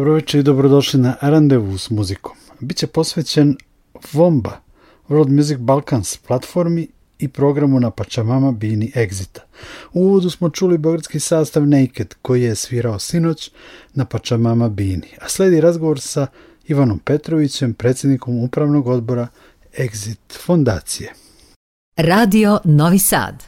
Dobro večer i dobrodošli na Randevu s muzikom. Biće posvećen Vomba, World Music Balkans platformi i programu na Pačamama Bini Exita. U uvodu smo čuli beogradski sastav Naked koji je svirao sinoć na Pačamama Bini, a sledi razgovor sa Ivanom Petrovićem, predsjednikom upravnog odbora Exit fondacije. Radio Novi Sad.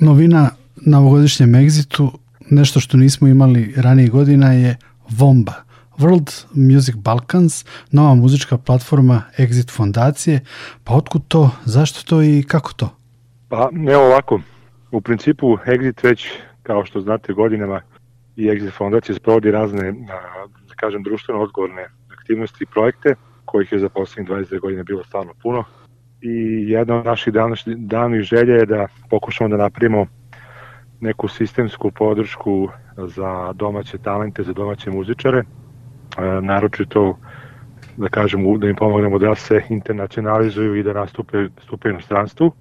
Novina na ovogodišnjem Exitu, nešto što nismo imali ranije godina je Vomba, World Music Balkans, nova muzička platforma Exit fondacije. Pa otkud to, zašto to i kako to? Pa evo ovako, u principu Exit već, kao što znate, godinama i Exit fondacija sprovodi razne, da kažem, društveno odgovorne aktivnosti i projekte, kojih je za poslednjih 22 godine bilo stvarno puno. I jedna od naših davnih želja je da pokušamo da napravimo neku sistemsku podršku za domaće talente, za domaće muzičare, naročito da kažem da im pomognemo da se internacionalizuju i da nastupe stupe u stranstvu.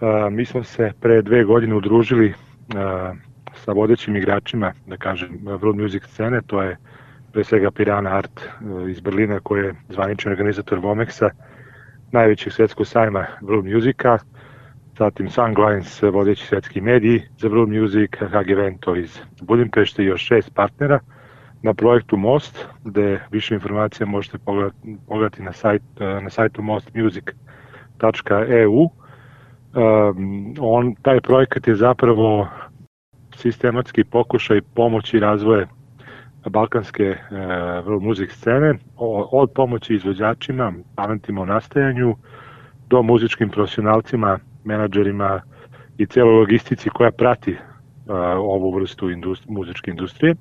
E, mi smo se pre dve godine udružili e, sa vodećim igračima, da kažem, world music scene, to je pre svega Pirana Art iz Berlina koji je zvanični organizator Vomexa, najvećeg svetskog sajma world musika, zatim Sunglines, vodeći svetski mediji za World Music, HG Vento iz Budimpešte i još šest partnera na projektu Most, gde više informacija možete pogledati, na, sajt, na sajtu mostmusic.eu. Um, on, taj projekat je zapravo sistematski pokušaj pomoći razvoje balkanske uh, music scene, od pomoći izvođačima, talentima u nastajanju, do muzičkim profesionalcima menadžerima i celoj logistici koja prati uh, ovu vrstu industri, muzičke industrije.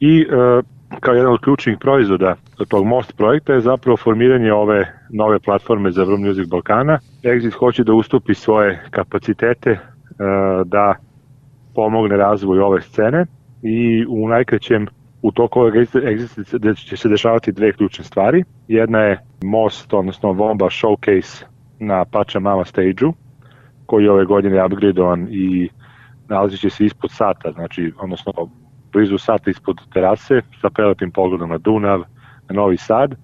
I uh, kao jedan od ključnih proizvoda tog Most projekta je zapravo formiranje ove nove platforme za World Music Balkana. Exit hoće da ustupi svoje kapacitete uh, da pomogne razvoju ove scene i u najkraćem u toku ovog Exit će se dešavati dve ključne stvari. Jedna je Most, odnosno Vomba Showcase na Mama stage-u, koji je ove godine upgradeovan i nalazi će se ispod sata, znači, odnosno blizu sata ispod terase sa prelepim pogledom na Dunav, na Novi Sad,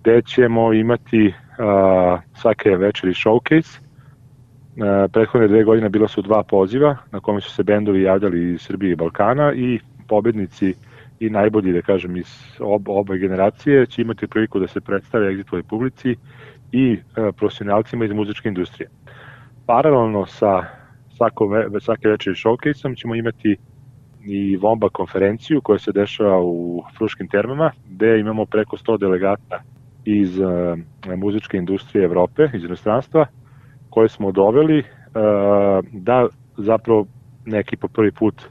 gde ćemo imati uh, svake večeri showcase. Uh, prethodne dve godine bilo su dva poziva na kome su se bendovi javljali iz Srbije i Balkana i pobednici i najbolji, da kažem, iz ob, obe generacije će imati priliku da se predstave egzitovoj publici i uh, profesionalcima iz muzičke industrije paralelno sa svako, svake večeri showcase-om ćemo imati i Vomba konferenciju koja se dešava u Fruškim termama, gde imamo preko 100 delegata iz uh, muzičke industrije Evrope, iz inostranstva, koje smo doveli uh, da zapravo neki po prvi put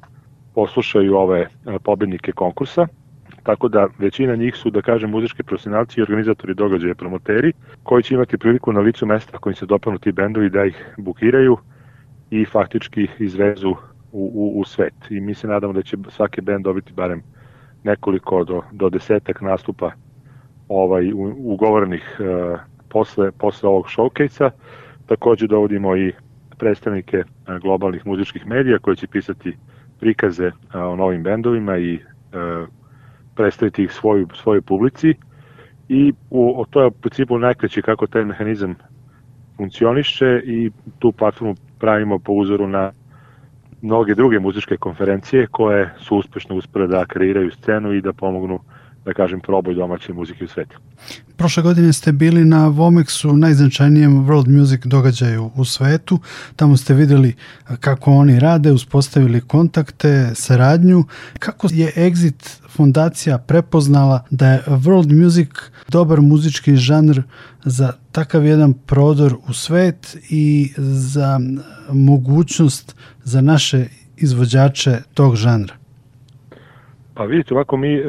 poslušaju ove uh, pobednike konkursa. Tako da većina njih su, da kažem, muzički profesionalci i organizatori događaja, promoteri, koji će imati priliku na licu mesta kojim se dopanu ti bendovi da ih bukiraju i faktički izvezu u, u, u svet. I mi se nadamo da će svaki bend dobiti barem nekoliko do, do desetak nastupa ovaj, ugovorenih uh, posle, posle ovog showcase-a. Takođe dovodimo i predstavnike uh, globalnih muzičkih medija koji će pisati prikaze uh, o novim bendovima i uh, predstaviti ih svoju, svojoj publici i u, to je u principu najkraće kako taj mehanizam funkcioniše i tu platformu pravimo po uzoru na mnoge druge muzičke konferencije koje su uspešno uspele da kreiraju scenu i da pomognu da kažem, proboj domaće muzike u svetu. Prošle godine ste bili na Vomexu, najznačajnijem world music događaju u svetu. Tamo ste videli kako oni rade, uspostavili kontakte, saradnju. Kako je Exit fondacija prepoznala da je world music dobar muzički žanr za takav jedan prodor u svet i za mogućnost za naše izvođače tog žanra? Pa vidite, ovako mi e,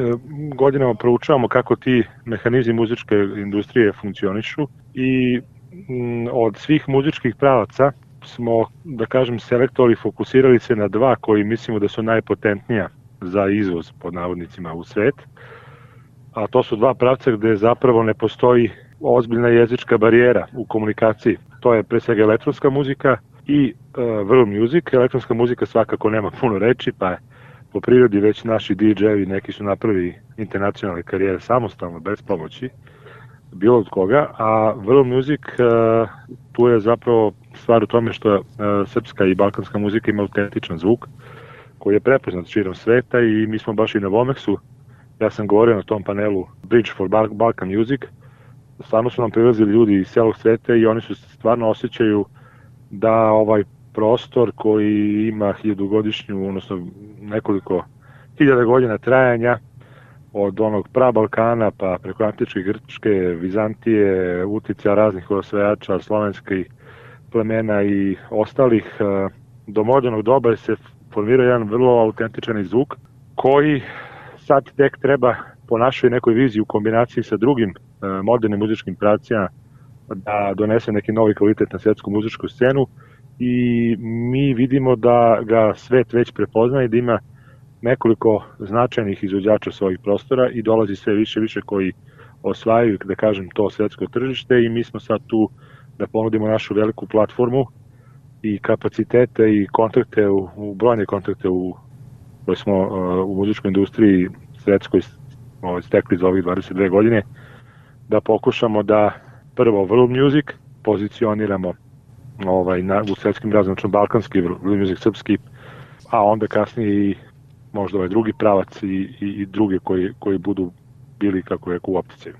godinama proučavamo kako ti mehanizmi muzičke industrije funkcionišu i m, od svih muzičkih pravaca smo, da kažem, selektori fokusirali se na dva koji mislimo da su najpotentnija za izvoz pod navodnicima u svet. A to su dva pravca gde zapravo ne postoji ozbiljna jezička barijera u komunikaciji. To je pre svega elektronska muzika i uh, world music. Elektronska muzika svakako nema puno reči, pa je po prirodi već naši DJ-evi, neki su napravili internacionalne karijere samostalno, bez pomoći, bilo od koga, a World Music uh, tu je zapravo stvar u tome što uh, srpska i balkanska muzika ima autentičan zvuk koji je prepoznat širom sveta i mi smo baš i na Vomexu, ja sam govorio na tom panelu Bridge for Balkan Music, stvarno su nam prilazili ljudi iz celog sveta i oni su stvarno osjećaju da ovaj prostor koji ima hiljadugodišnju, odnosno nekoliko hiljada godina trajanja, od onog pra Balkana pa preko Antičke Grčke, Vizantije, utica raznih osvajača, slovenskih plemena i ostalih, e, do modernog doba se formira jedan vrlo autentičan zvuk koji sad tek treba po našoj nekoj viziji u kombinaciji sa drugim e, modernim muzičkim pracijama da donese neki novi kvalitet na svetsku muzičku scenu i mi vidimo da ga svet već prepozna i da ima nekoliko značajnih izvođača svojih prostora i dolazi sve više više koji osvajaju, da kažem, to svetsko tržište i mi smo sad tu da ponudimo našu veliku platformu i kapacitete i kontakte, u, u brojne kontakte u, koje smo uh, u muzičkoj industriji svetskoj ovaj, stekli za ovih 22 godine, da pokušamo da prvo world music pozicioniramo ovaj, na, u svetskim različnom balkanski, world music srpski, a onda kasnije i možda ovaj drugi pravac i, i, i druge koji, koji budu bili, kako je, u opticaju.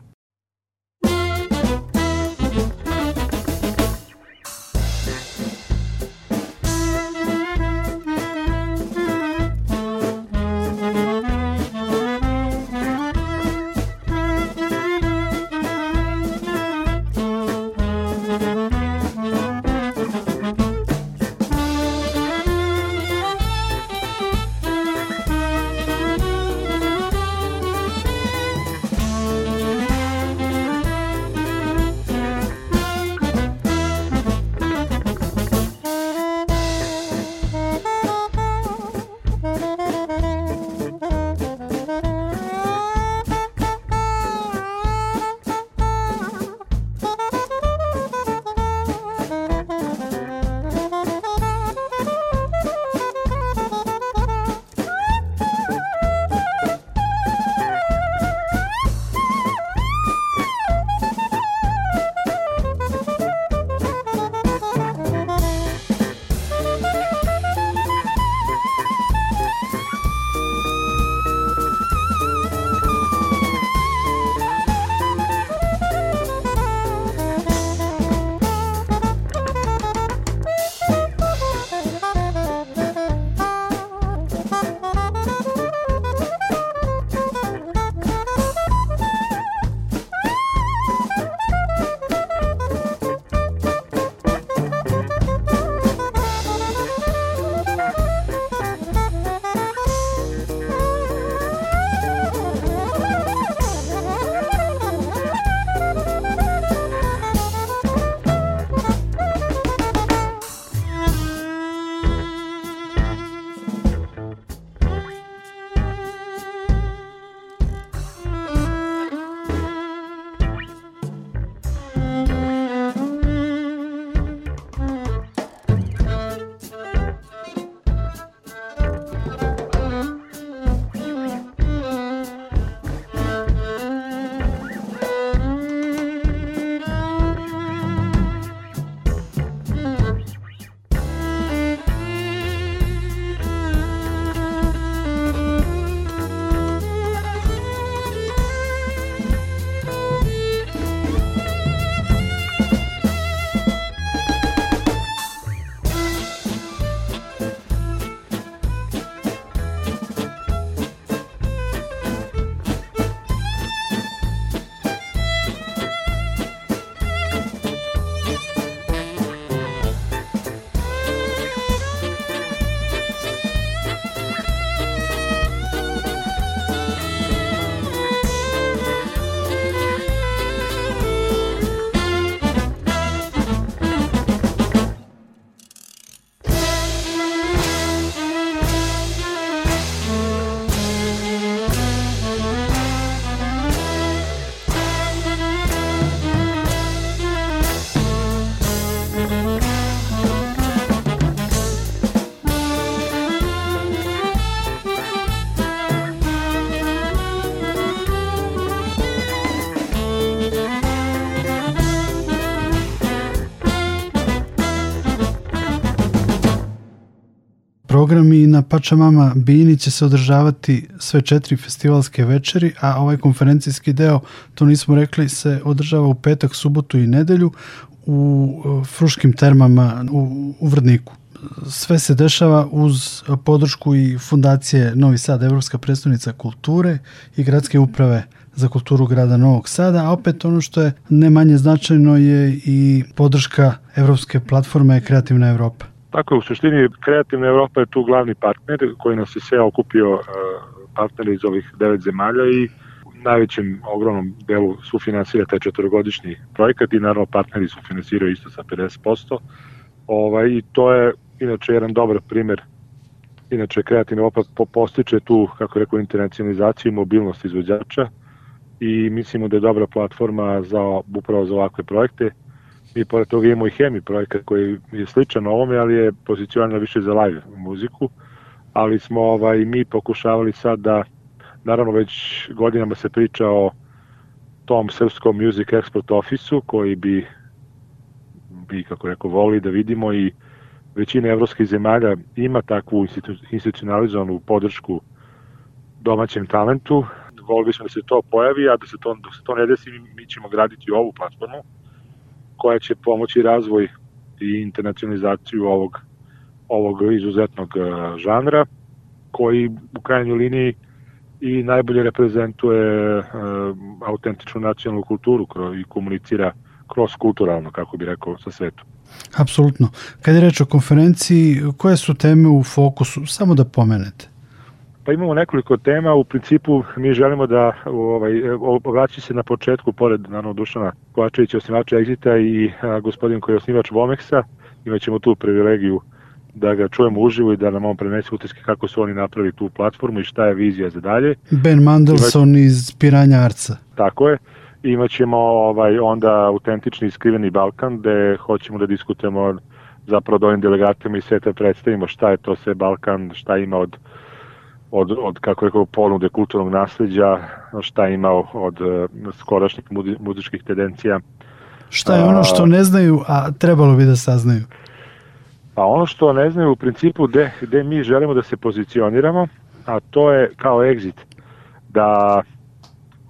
Programi na Pačamama Bini će se održavati sve četiri festivalske večeri, a ovaj konferencijski deo, to nismo rekli, se održava u petak, subotu i nedelju u e, Fruškim termama u, u Vrdniku. Sve se dešava uz podršku i fundacije Novi Sad, Evropska predstavnica kulture i gradske uprave za kulturu grada Novog Sada, a opet ono što je ne manje značajno je i podrška Evropske platforme Kreativna Evropa. Tako je, u suštini Kreativna Evropa je tu glavni partner koji nas je sve okupio e, partneri iz ovih devet zemalja i najvećem ogromnom delu sufinansira taj četvrogodišnji projekat i naravno partneri sufinansiraju isto sa 50%. Ovaj, I to je inače jedan dobar primer Inače, Kreativna Evropa postiče tu, kako rekao, internacionalizaciju i mobilnost izvođača i mislimo da je dobra platforma za, upravo za ovakve projekte. Mi pored toga imamo i Hemi projekat koji je sličan ovome, ali je pozicioniran više za live muziku, ali smo ovaj, mi pokušavali sad da, naravno već godinama se priča o tom srpskom Music Export Office-u koji bi, bi kako rekao, voli da vidimo i većina evropskih zemalja ima takvu institu, institucionalizovanu podršku domaćem talentu. Volili smo da se to pojavi, a da se to, da se to ne desi, mi ćemo graditi ovu platformu koja će pomoći razvoj i internacionalizaciju ovog, ovog izuzetnog e, žanra, koji u krajnjoj liniji i najbolje reprezentuje uh, autentičnu nacionalnu kulturu i komunicira kroz kulturalno, kako bi rekao, sa svetom. Apsolutno. Kad je reč o konferenciji, koje su teme u fokusu? Samo da pomenete. Pa imamo nekoliko tema, u principu mi želimo da ovaj, obraći se na početku, pored naravno Dušana Kovačevića, osnivača Exita i a, gospodin koji je osnivač Vomeksa, imaćemo tu privilegiju da ga čujemo uživo i da nam on prenese utiske kako su oni napravili tu platformu i šta je vizija za dalje. Ben Mandelson Imać... iz Piranja Arca. Tako je. Imaćemo ovaj, onda autentični skriveni Balkan gde hoćemo da diskutujemo zapravo da ovim delegatima i sveta predstavimo šta je to sve Balkan, šta ima od od, od kako rekao, ponude kulturnog nasledđa, šta ima od uh, skorašnjih muzičkih tendencija. Šta je ono što ne znaju, a trebalo bi da saznaju? Pa ono što ne znaju u principu gde, gde mi želimo da se pozicioniramo, a to je kao exit, da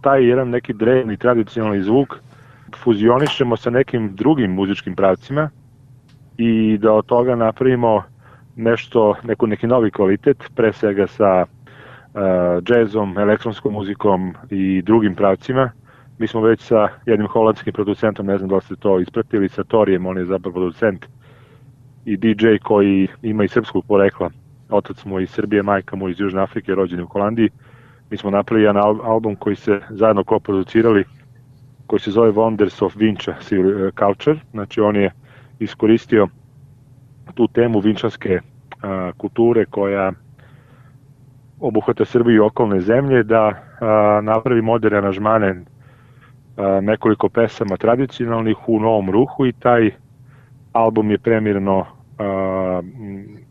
taj jedan neki drevni tradicionalni zvuk fuzionišemo sa nekim drugim muzičkim pravcima i da od toga napravimo nešto, neku, neki novi kvalitet, pre svega sa uh, džezom, elektronskom muzikom i drugim pravcima. Mi smo već sa jednim holandskim producentom, ne znam da li ste to ispratili, sa Torijem, on je zapravo producent i DJ koji ima i srpskog porekla. Otac mu iz Srbije, majka mu iz Južne Afrike, rođen u Holandiji. Mi smo napravili jedan album koji se zajedno koproducirali, koji se zove Wonders of Vinča Culture. Znači on je iskoristio tu temu vinčanske a, kulture koja obuhvata Srbiju i okolne zemlje, da a, napravi moderne aranžmane nekoliko pesama tradicionalnih u novom ruhu i taj album je premirno a,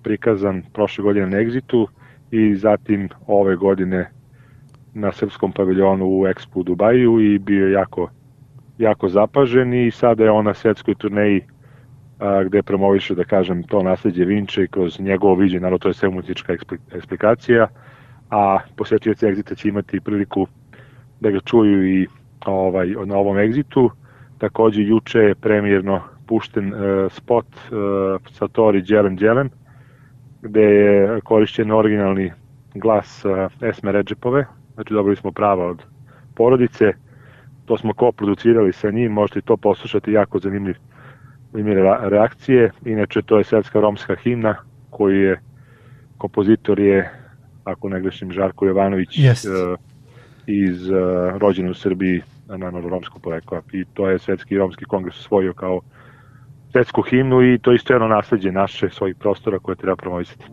prikazan prošle godine na Exitu i zatim ove godine na srpskom paviljonu u Expo u Dubaju i bio je jako, jako zapažen i sada je on na svetskoj turneji a, gde promoviše, da kažem, to nasledđe Vinče kroz njegovo viđenje, naravno to je sve muzička eksplikacija, a posjetioci Exita će imati priliku da ga čuju i ovaj, na ovom Exitu. Takođe, juče je premijerno pušten uh, spot uh, sa Tori Đelem Đelem, gde je korišćen originalni glas uh, Esme Ređepove, znači dobili smo prava od porodice, to smo ko-producirali sa njim, možete to poslušati, jako zanimljiv zanimljive reakcije, inače to je svetska romska himna, koji je kompozitor je, ako ne grešim, Žarko Jovanović yes. uh, iz uh, rođene u Srbiji, na romskog porekla i to je Svetski romski kongres osvojio kao svetsku himnu i to je isto jedno nasledđe naše svojih prostora koje treba promovisati.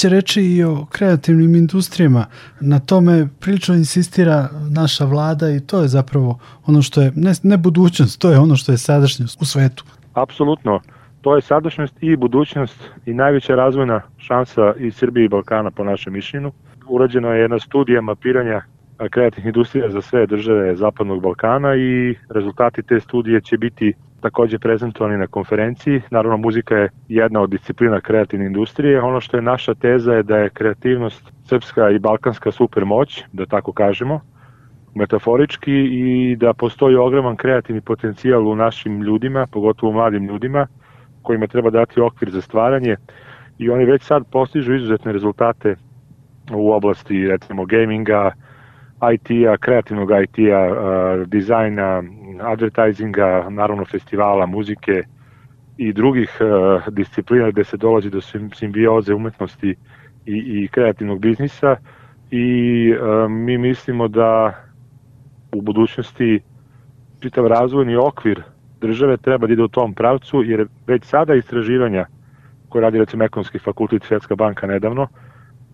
Biće reći i o kreativnim industrijama. Na tome prilično insistira naša vlada i to je zapravo ono što je, ne, ne budućnost, to je ono što je sadašnjost u svetu. Apsolutno. To je sadašnjost i budućnost i najveća razvojna šansa i Srbije i Balkana po našem mišljenju. Urađena je jedna studija mapiranja kreativnih industrija za sve države Zapadnog Balkana i rezultati te studije će biti takođe prezentovani na konferenciji. Naravno, muzika je jedna od disciplina kreativne industrije. Ono što je naša teza je da je kreativnost srpska i balkanska supermoć, da tako kažemo, metaforički i da postoji ogroman kreativni potencijal u našim ljudima, pogotovo u mladim ljudima, kojima treba dati okvir za stvaranje i oni već sad postižu izuzetne rezultate u oblasti recimo gaminga, IT-a, kreativnog IT-a, dizajna, advertisinga, naravno festivala, muzike i drugih disciplina gde se dolazi do simbioze umetnosti i, i kreativnog biznisa. I mi mislimo da u budućnosti čitav razvojni okvir države treba da ide u tom pravcu, jer već sada istraživanja koje radi recimo ekonomski fakultet Svetska banka nedavno,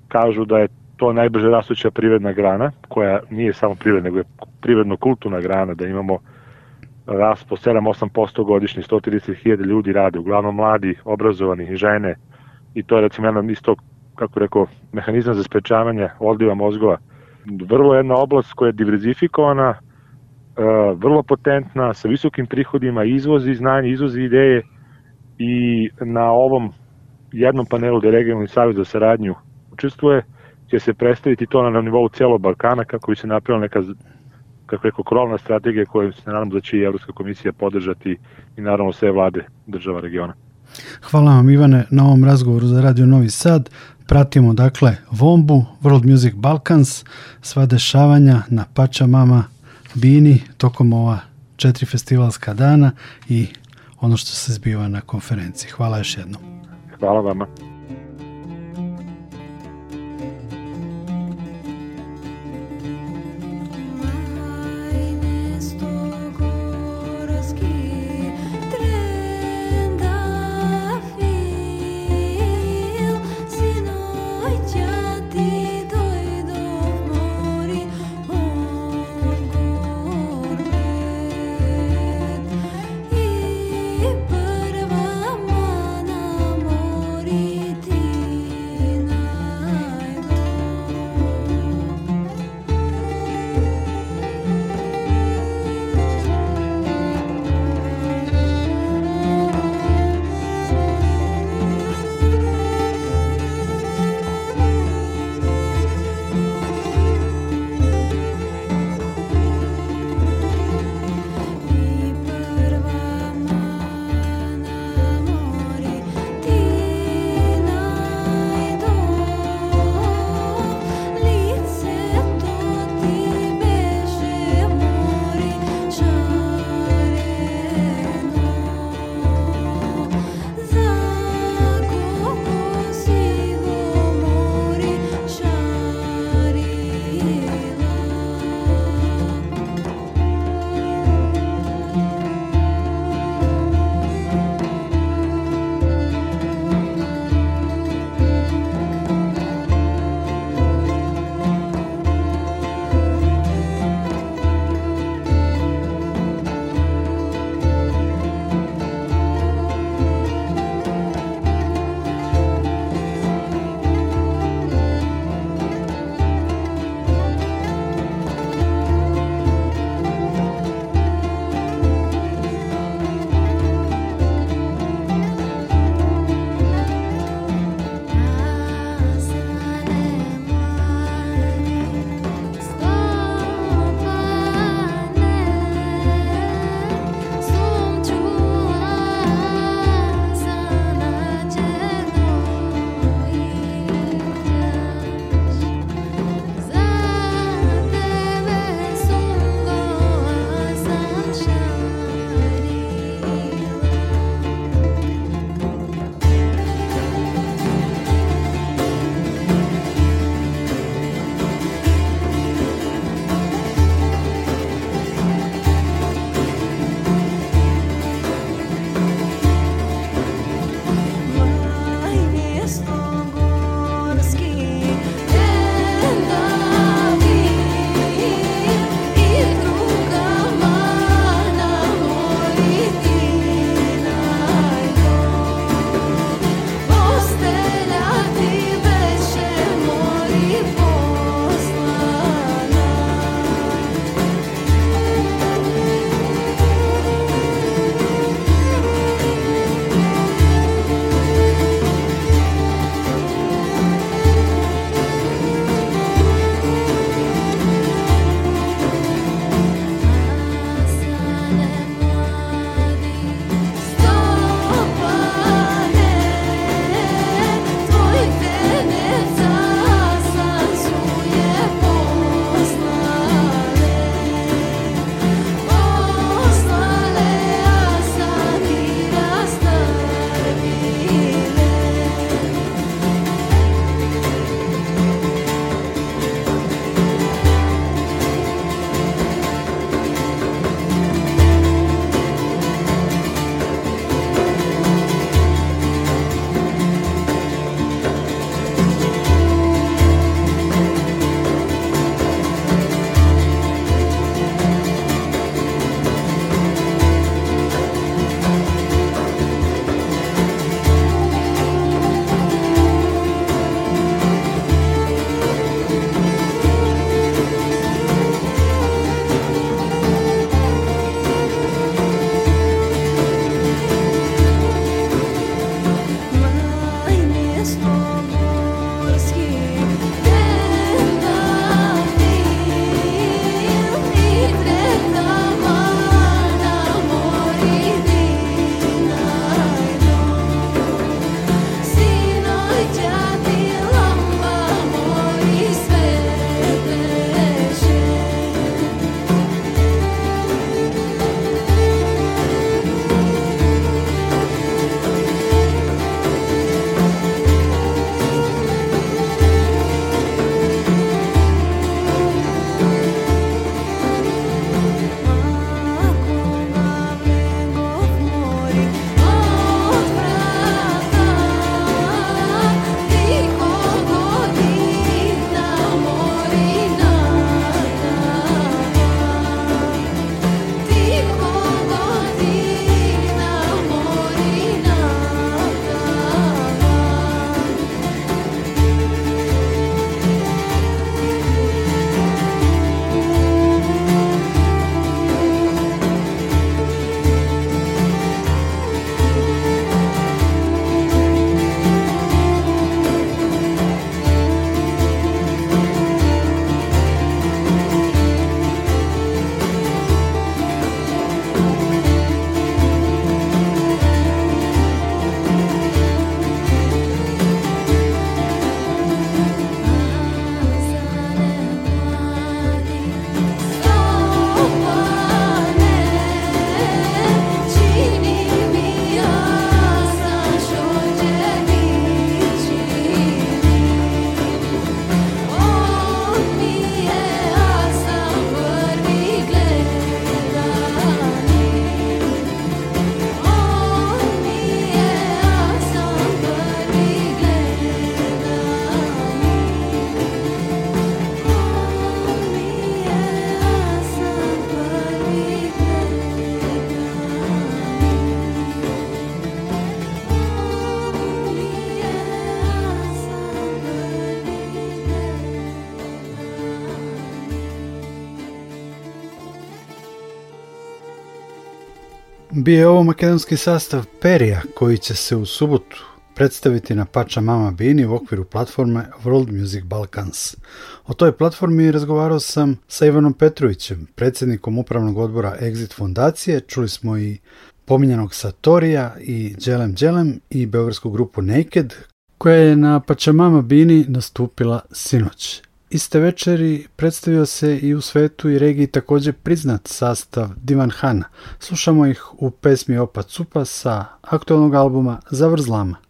kažu da je to najbrže rastuća privredna grana, koja nije samo privredna, nego je privredno-kulturna grana, da imamo rast po 7-8% godišnje, 130.000 ljudi rade, uglavnom mladi, obrazovani, žene, i to je recimo jedan isto, kako rekao, mehanizam za sprečavanje odliva mozgova. Vrlo jedna oblast koja je diverzifikovana, e, vrlo potentna, sa visokim prihodima, izvozi znanje, izvozi ideje i na ovom jednom panelu gde regionalni savjet za saradnju učestvuje, će se predstaviti to na nivou celog Balkana kako bi se napravila neka kako rekao, krovna strategija koju se naravno da će i Evropska komisija podržati i naravno sve vlade država regiona. Hvala vam Ivane na ovom razgovoru za Radio Novi Sad. Pratimo dakle Vombu, World Music Balkans, sva dešavanja na Pača Mama Bini tokom ova četiri festivalska dana i ono što se zbiva na konferenciji. Hvala još jednom. Hvala vama. Bio je ovo makedonski sastav Perija koji će se u subotu predstaviti na Pača Mama Bini u okviru platforme World Music Balkans. O toj platformi razgovarao sam sa Ivanom Petrovićem, predsjednikom upravnog odbora Exit fondacije. Čuli smo i pominjanog Satorija i Dželem Dželem i beogradsku grupu Naked, koja je na Pačamama Bini nastupila sinoć. Iste večeri predstavio se i u svetu i regiji također priznat sastav Divan Hana. Slušamo ih u pesmi Opa Cupa sa aktualnog albuma Zavrzlama.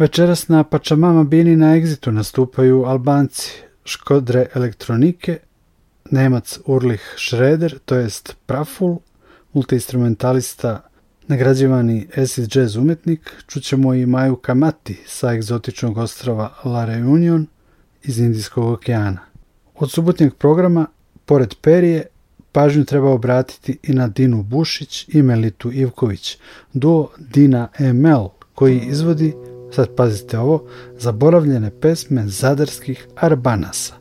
Večeras na Pačamama Bini na Exitu nastupaju Albanci Škodre Elektronike, Nemac Urlich Schroeder, to jest Praful, multiinstrumentalista, nagrađivani acid jazz umetnik, čućemo i Maju Kamati sa egzotičnog ostrava La Reunion iz Indijskog okeana. Od subotnjeg programa, pored Perije, pažnju treba obratiti i na Dinu Bušić i Melitu Ivković, duo Dina ML, koji izvodi sad pazite ovo, zaboravljene pesme zadarskih Arbanasa.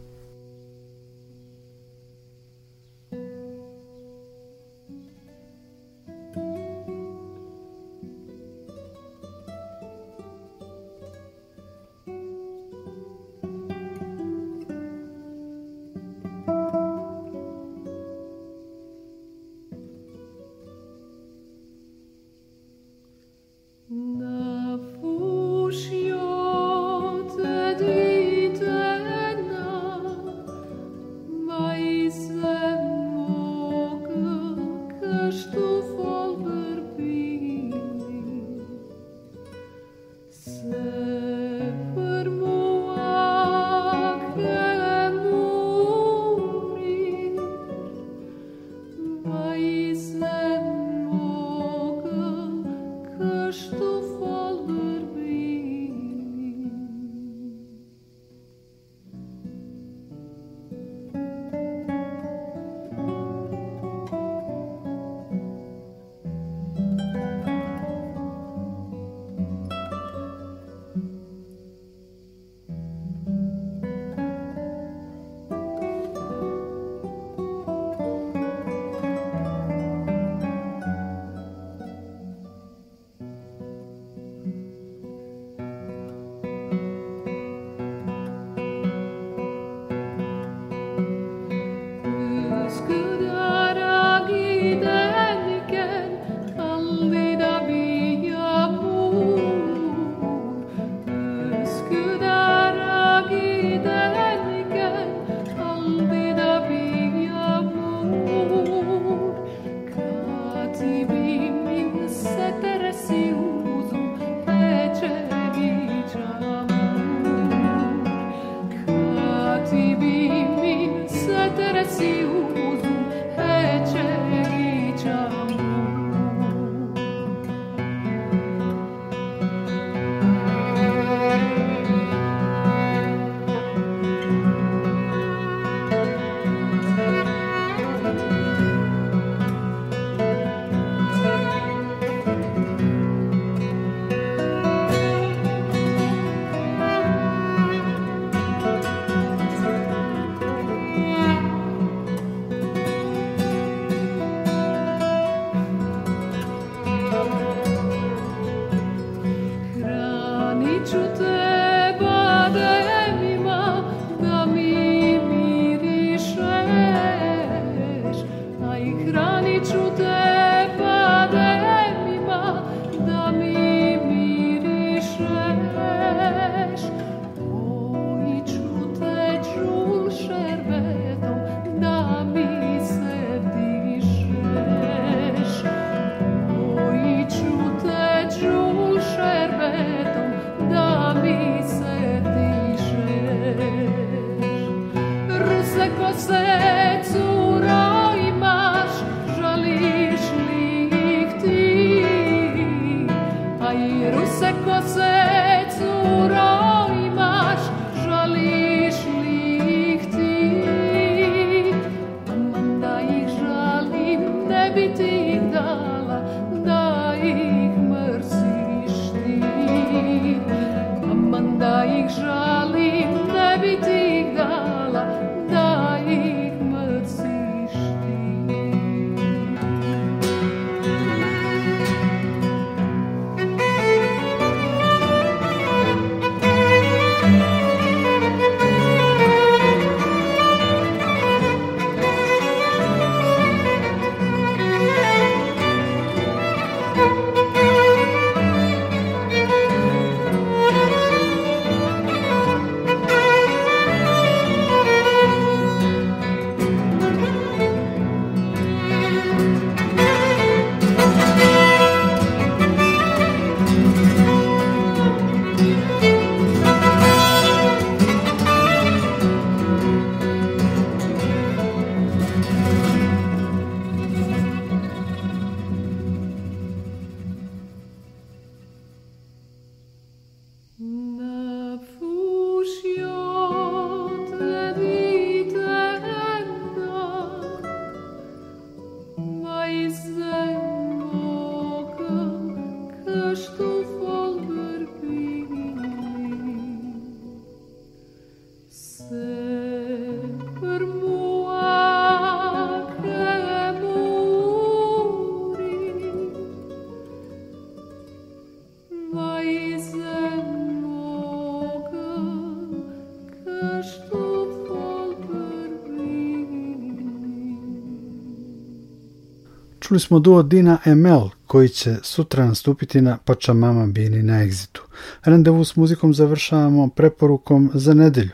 Čuli smo duo Dina ML koji će sutra nastupiti na Pačamama Bini na Exitu. Randevu s muzikom završavamo preporukom za nedelju.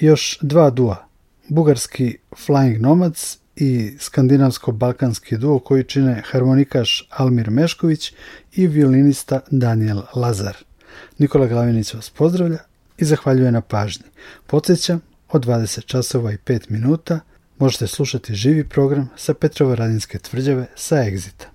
Još dva dua, bugarski Flying Nomads i skandinavsko-balkanski duo koji čine harmonikaš Almir Mešković i violinista Daniel Lazar. Nikola Glavinić vas pozdravlja i zahvaljuje na pažnji. Podsjećam, od 20 časova i 5 minuta možete slušati živi program sa Petrova Radinske tvrđave sa Exita.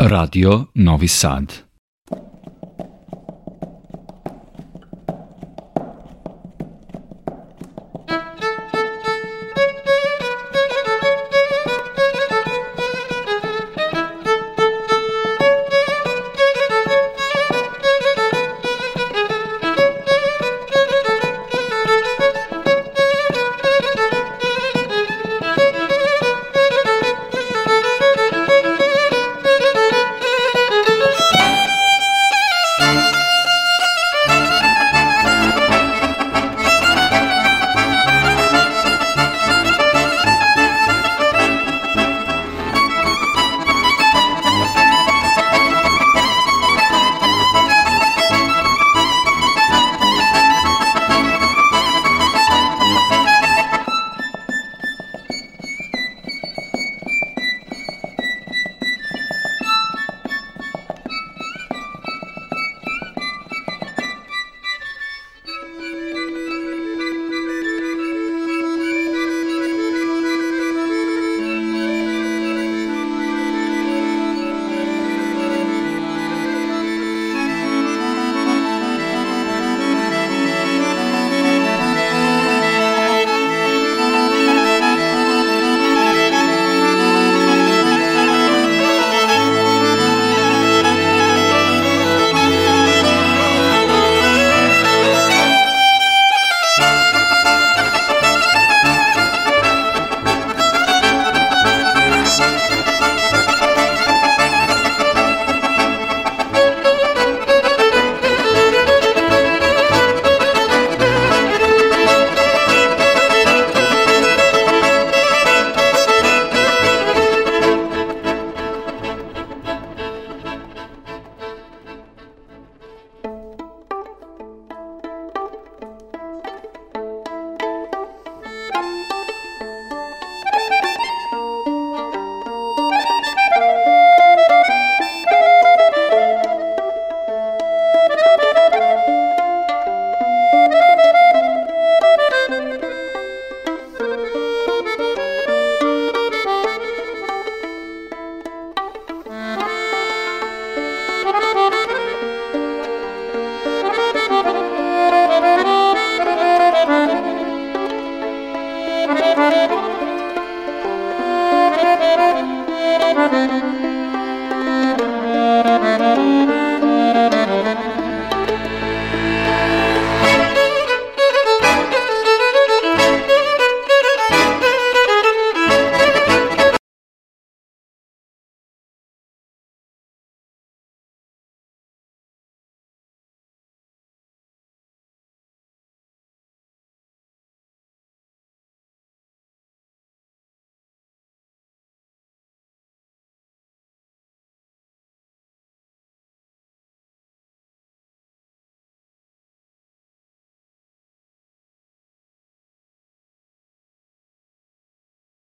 Radio Novi Sad.